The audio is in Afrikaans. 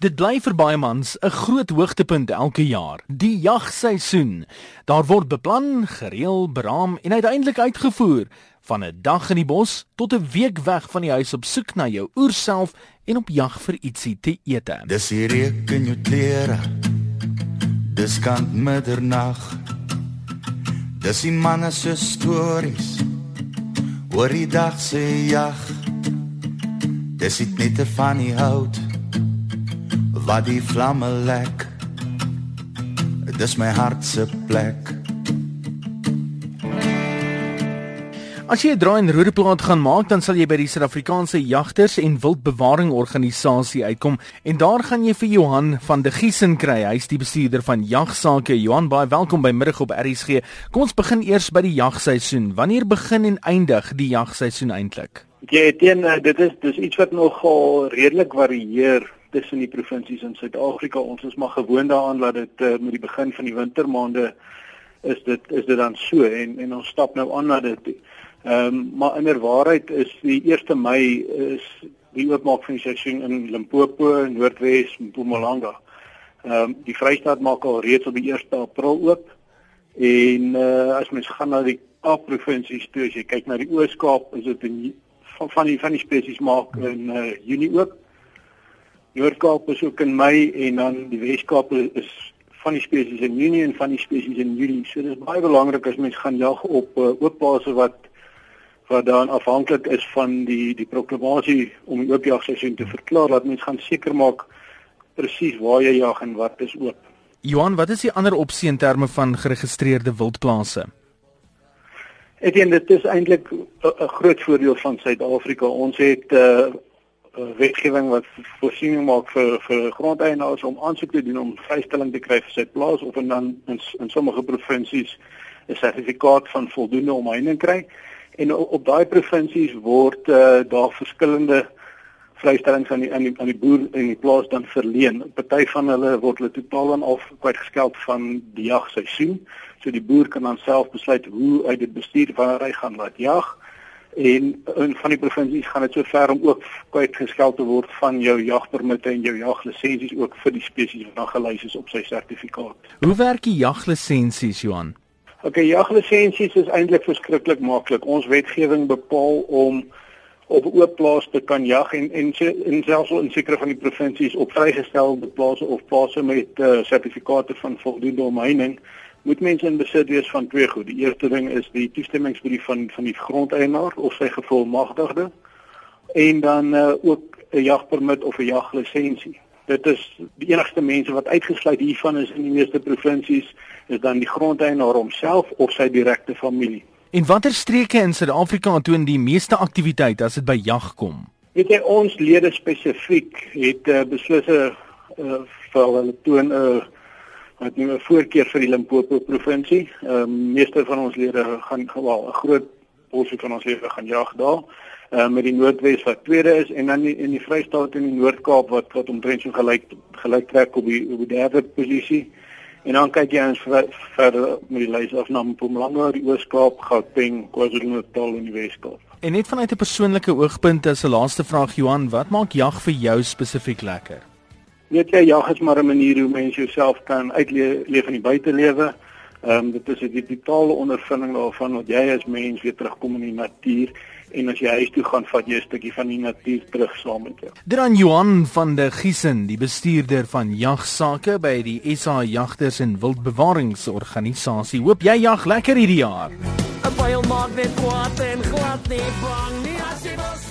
Dit bly vir baie mans 'n groot hoogtepunt elke jaar, die jagseisoen. Daar word beplan, gereël, beraam en uiteindelik uitgevoer van 'n dag in die bos tot 'n week weg van die huis op soek na jou oerself en op jag vir ietsie te eet. Dis hier reuk in jou klere. Dis kan middernag. Dis die manne se stories. Oor die dag se jag. Dis net 'n van die hout wat die vlamme lek. Dis my hart se plek. As jy 'n draai in Rodeplaat gaan maak, dan sal jy by die Suid-Afrikaanse Jagters en Wildbewaring Organisasie uitkom en daar gaan jy vir Johan van der Giesen kry. Hy's die bestuurder van Jagsake. Johan, baie welkom by middag op RSG. Kom ons begin eers by die jagseisoen. Wanneer begin en eindig die jagseisoen eintlik? Ja, teen dit is dis iets wat nogal redelik varieer tussen die provinsies in Suid-Afrika. Ons is maar gewoond daaraan dat dit uh, met die begin van die wintermaande is dit is dit dan so en en ons stap nou aan na dit. Ehm um, maar inderwaarheid is die 1 Mei is die oopmaak van die seisoen in Limpopo, Noordwes, Mpumalanga. Ehm um, die Vrystaat maak al reeds op die 1 April oop. En uh, as mens gaan na die Kaap provinsies toe, as jy kyk na die Oos-Kaap, is dit in van van die van die spesies maak in uh, Junie oop. Noord-Kaap is ook in Mei en dan die Wes-Kaap is van die spesies in Junie en van die spesies in Julie. So dis baie belangrik as mens gaan jag op uh, oop plase wat wat dan afhanklik is van die die proklamasie om die oopjagseisoen te verklaar dat mens gaan seker maak presies waar jy jag en wat is oop. Johan, wat is die ander opsie in terme van geregistreerde wildplase? Ek dink dit is eintlik 'n groot voordeel van Suid-Afrika. Ons het 'n uh, uh, wetgewing wat voorsiening maak vir vir grondeienaars om aansoek te doen om vrystelling te kry vir sy plaas of en dan in, in sommige provinsies 'n sertifikaat van voldoende omheining kry. En op, op daai provinsies word uh, daar verskillende vrystellings aan die aan die aan die boer en die plaas dan verleen. Party van hulle word hulle totaal aan af kwytgeskeld van die jagseisoen. So die boer kan dan self besluit hoe hy dit bestuur wanneer hy gaan laat jag en in van die provinsies gaan dit so ver om ook kwytgeskeld te word van jou jagpermitte en jou jaglisensies ook vir die spesies wat dan gelys is op sy sertifikaat. Hoe werk die jaglisensies, Johan? OK, jaglisensies is eintlik verskriklik maklik. Ons wetgewing bepaal om op oop plaas te kan jag en en, en selfs in sekere van die provinsies op vrygestelde plase of plase met uh, sertifikate van voldoende omheining moet mense in besit wees van twee goed. Die eerste ding is die toestemmingsbrief van van die grondeienaar of sy gevolmagtigde en dan uh, ook 'n jagpermit of 'n jaglisensie. Dit is die enigste mense wat uitgesluit hiervan is in die meeste provinsies is dan die grondeienaar homself of sy direkte familie. En watter streke in Suid-Afrika toon die meeste aktiwiteit as dit by jag kom? Weet jy ons lede spesifiek het uh, beslis 'n uh, vir hulle toon 'n uh, wat nou 'n voorkeur vir die Limpopo provinsie. Ehm um, meeste van ons lede gaan wel 'n groot porsie van ons lede gaan jag daar. Ehm um, met die Noordwes wat tweede is en dan in die Vrystaat en die Noord-Kaap wat wat omtrent so gelyk gelyk trek op die op die derde posisie. En dan kyk jy ons verder met die lys af na Mpumalanga, die Oos-Kaap, Gauteng, KwaZulu-Natal en die Wes-Kaap. En net vanuit 'n persoonlike oogpunt as 'n laaste vraag Johan, wat maak jag vir jou spesifiek lekker? Weet jy, jag is maar 'n manier hoe mens jouself kan uitleef in die buitelewe. Ehm um, dit is 'n totale ondervinding daarvan wat jy as mens weer terugkom in die natuur en as jy huis toe gaan, vat jy 'n stukkie van die natuur terug saam met jou. Dit aan Johan van der Giesen, die bestuurder van jagsake by die SA Jagters en Wildbewaringsorganisasie. Hoop jy jag lekker hierdie jaar. 'n Baie maak net kwaad en glad nie bang nie as jy